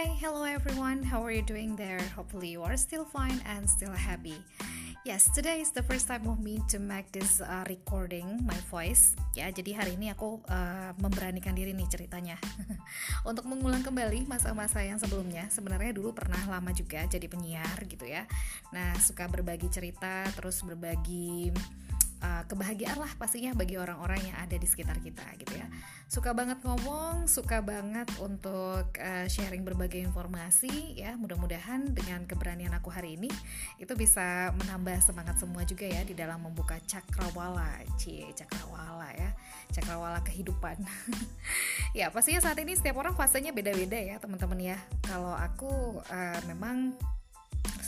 Hi, hello everyone. How are you doing there? Hopefully you are still fine and still happy. Yes, today is the first time of me to make this uh, recording my voice. Ya, jadi hari ini aku uh, memberanikan diri nih ceritanya untuk mengulang kembali masa-masa yang sebelumnya. Sebenarnya dulu pernah lama juga jadi penyiar gitu ya. Nah, suka berbagi cerita, terus berbagi uh, kebahagiaan lah pastinya bagi orang-orang yang ada di sekitar kita gitu ya. Suka banget ngomong suka banget untuk uh, sharing berbagai informasi ya. Mudah-mudahan dengan keberanian aku hari ini itu bisa menambah semangat semua juga ya di dalam membuka cakrawala. Cie cakrawala ya. Cakrawala kehidupan. Ya pastinya saat ini setiap orang fasenya beda-beda ya teman-teman ya. Kalau aku uh, memang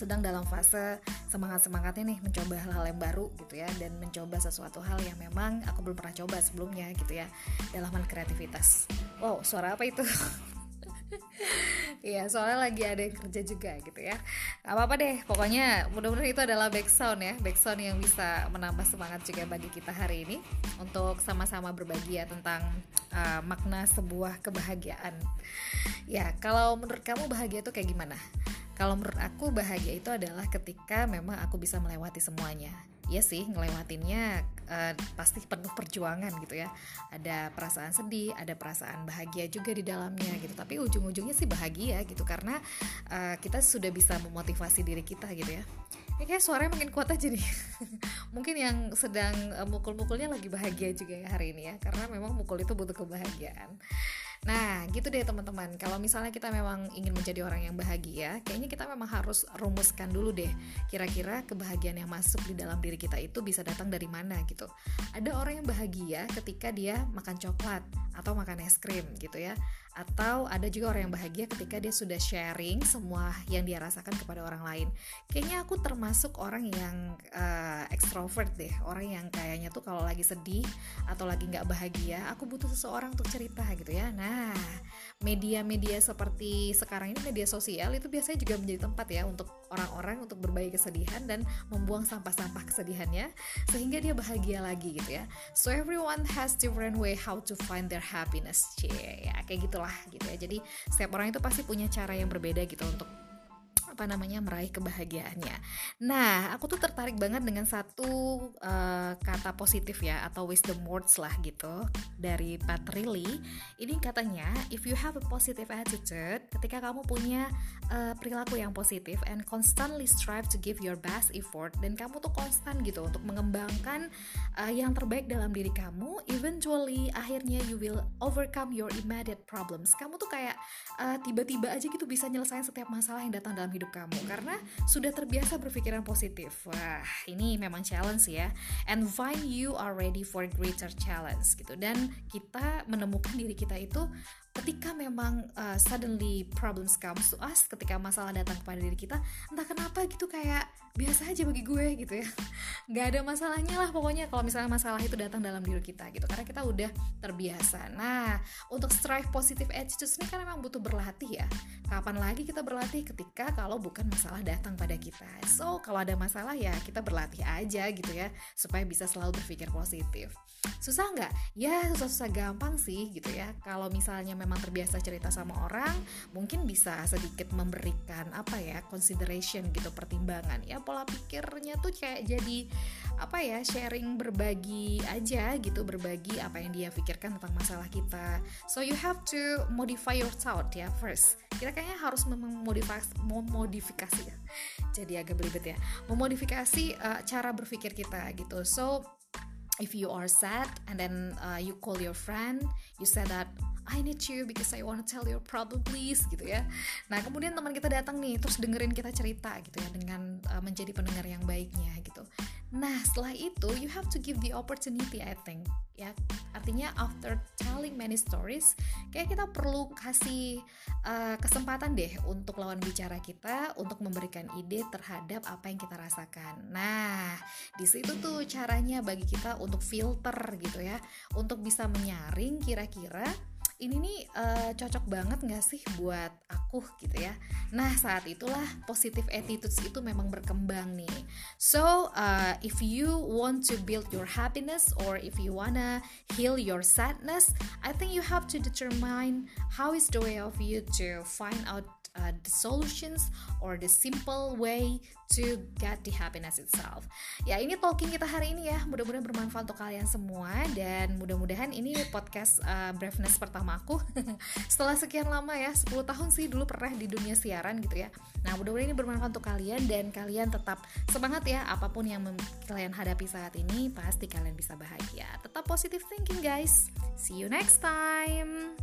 sedang dalam fase semangat-semangatnya nih mencoba hal-hal yang baru gitu ya dan mencoba sesuatu hal yang memang aku belum pernah coba sebelumnya gitu ya dalam hal kreativitas. Wow, suara apa itu? Iya, soalnya lagi ada yang kerja juga gitu ya. Gak apa-apa deh, pokoknya mudah-mudahan itu adalah background ya, background yang bisa menambah semangat juga bagi kita hari ini untuk sama-sama berbagi ya tentang uh, makna sebuah kebahagiaan. Ya, kalau menurut kamu bahagia itu kayak gimana? Kalau menurut aku bahagia itu adalah ketika memang aku bisa melewati semuanya. Ya sih, ngelewatinnya uh, pasti penuh perjuangan gitu ya. Ada perasaan sedih, ada perasaan bahagia juga di dalamnya gitu. Tapi ujung-ujungnya sih bahagia gitu karena uh, kita sudah bisa memotivasi diri kita gitu ya. Ya kayak suaranya makin kuat aja nih. Mungkin yang sedang uh, mukul-mukulnya lagi bahagia juga ya hari ini ya, karena memang mukul itu butuh kebahagiaan. Nah, gitu deh teman-teman. Kalau misalnya kita memang ingin menjadi orang yang bahagia, kayaknya kita memang harus rumuskan dulu deh. Kira-kira kebahagiaan yang masuk di dalam diri kita itu bisa datang dari mana gitu. Ada orang yang bahagia ketika dia makan coklat atau makan es krim gitu ya atau ada juga orang yang bahagia ketika dia sudah sharing semua yang dia rasakan kepada orang lain. Kayaknya aku termasuk orang yang uh, extrovert deh, orang yang kayaknya tuh kalau lagi sedih atau lagi nggak bahagia, aku butuh seseorang untuk cerita gitu ya. Nah, media-media seperti sekarang ini media sosial itu biasanya juga menjadi tempat ya untuk orang-orang untuk berbagi kesedihan dan membuang sampah-sampah kesedihannya sehingga dia bahagia lagi gitu ya. So everyone has different way how to find their happiness. Cie, ya kayak gitu lah gitu ya. Jadi setiap orang itu pasti punya cara yang berbeda gitu untuk apa namanya meraih kebahagiaannya. Nah, aku tuh tertarik banget dengan satu uh, kata positif ya atau wisdom words lah gitu dari Pat Riley. Ini katanya, if you have a positive attitude, ketika kamu punya uh, perilaku yang positif and constantly strive to give your best effort dan kamu tuh konstan gitu untuk mengembangkan uh, yang terbaik dalam diri kamu, eventually akhirnya you will overcome your immediate problems. Kamu tuh kayak tiba-tiba uh, aja gitu bisa nyelesain setiap masalah yang datang dalam hidup hidup kamu karena sudah terbiasa berpikiran positif. Wah, ini memang challenge ya. And find you are ready for greater challenge gitu. Dan kita menemukan diri kita itu ketika memang uh, suddenly problems comes to us ketika masalah datang kepada diri kita? Entah kenapa gitu kayak biasa aja bagi gue gitu ya. Nggak ada masalahnya lah pokoknya kalau misalnya masalah itu datang dalam diri kita gitu karena kita udah terbiasa. Nah untuk strive positive attitude ini kan memang butuh berlatih ya. Kapan lagi kita berlatih ketika kalau bukan masalah datang pada kita? So kalau ada masalah ya kita berlatih aja gitu ya supaya bisa selalu berpikir positif. Susah nggak? Ya susah-susah gampang sih gitu ya. Kalau misalnya memang terbiasa cerita sama orang mungkin bisa sedikit memberikan apa ya consideration gitu pertimbangan. Ya pola pikirnya tuh kayak jadi apa ya sharing berbagi aja gitu berbagi apa yang dia pikirkan tentang masalah kita. So you have to modify your thought ya first. Kita kayaknya harus memodifikasi memodifikasi ya. Jadi agak belibet ya. Memodifikasi uh, cara berpikir kita gitu. So if you are sad and then uh, you call your friend you say that I need you because I want to tell your problem please gitu ya. Nah kemudian teman kita datang nih terus dengerin kita cerita gitu ya dengan uh, menjadi pendengar yang baiknya gitu. Nah setelah itu you have to give the opportunity I think ya. Artinya after telling many stories kayak kita perlu kasih uh, kesempatan deh untuk lawan bicara kita untuk memberikan ide terhadap apa yang kita rasakan. Nah di situ tuh caranya bagi kita untuk filter gitu ya untuk bisa menyaring kira-kira ini nih uh, cocok banget gak sih buat aku gitu ya? Nah saat itulah positive attitudes itu memang berkembang nih so uh, if you want to build your happiness or if you wanna heal your sadness I think you have to determine how is the way of you to find out uh, the solutions or the simple way to get the happiness itself. Ya ini talking kita hari ini ya, mudah-mudahan bermanfaat untuk kalian semua dan mudah-mudahan ini podcast uh, Braveness pertama aku setelah sekian lama ya, 10 tahun sih dulu pernah di dunia siaran gitu ya. Nah mudah-mudahan ini bermanfaat untuk kalian dan kalian tetap semangat ya apa pun yang kalian hadapi saat ini pasti kalian bisa bahagia. Tetap positive thinking guys. See you next time.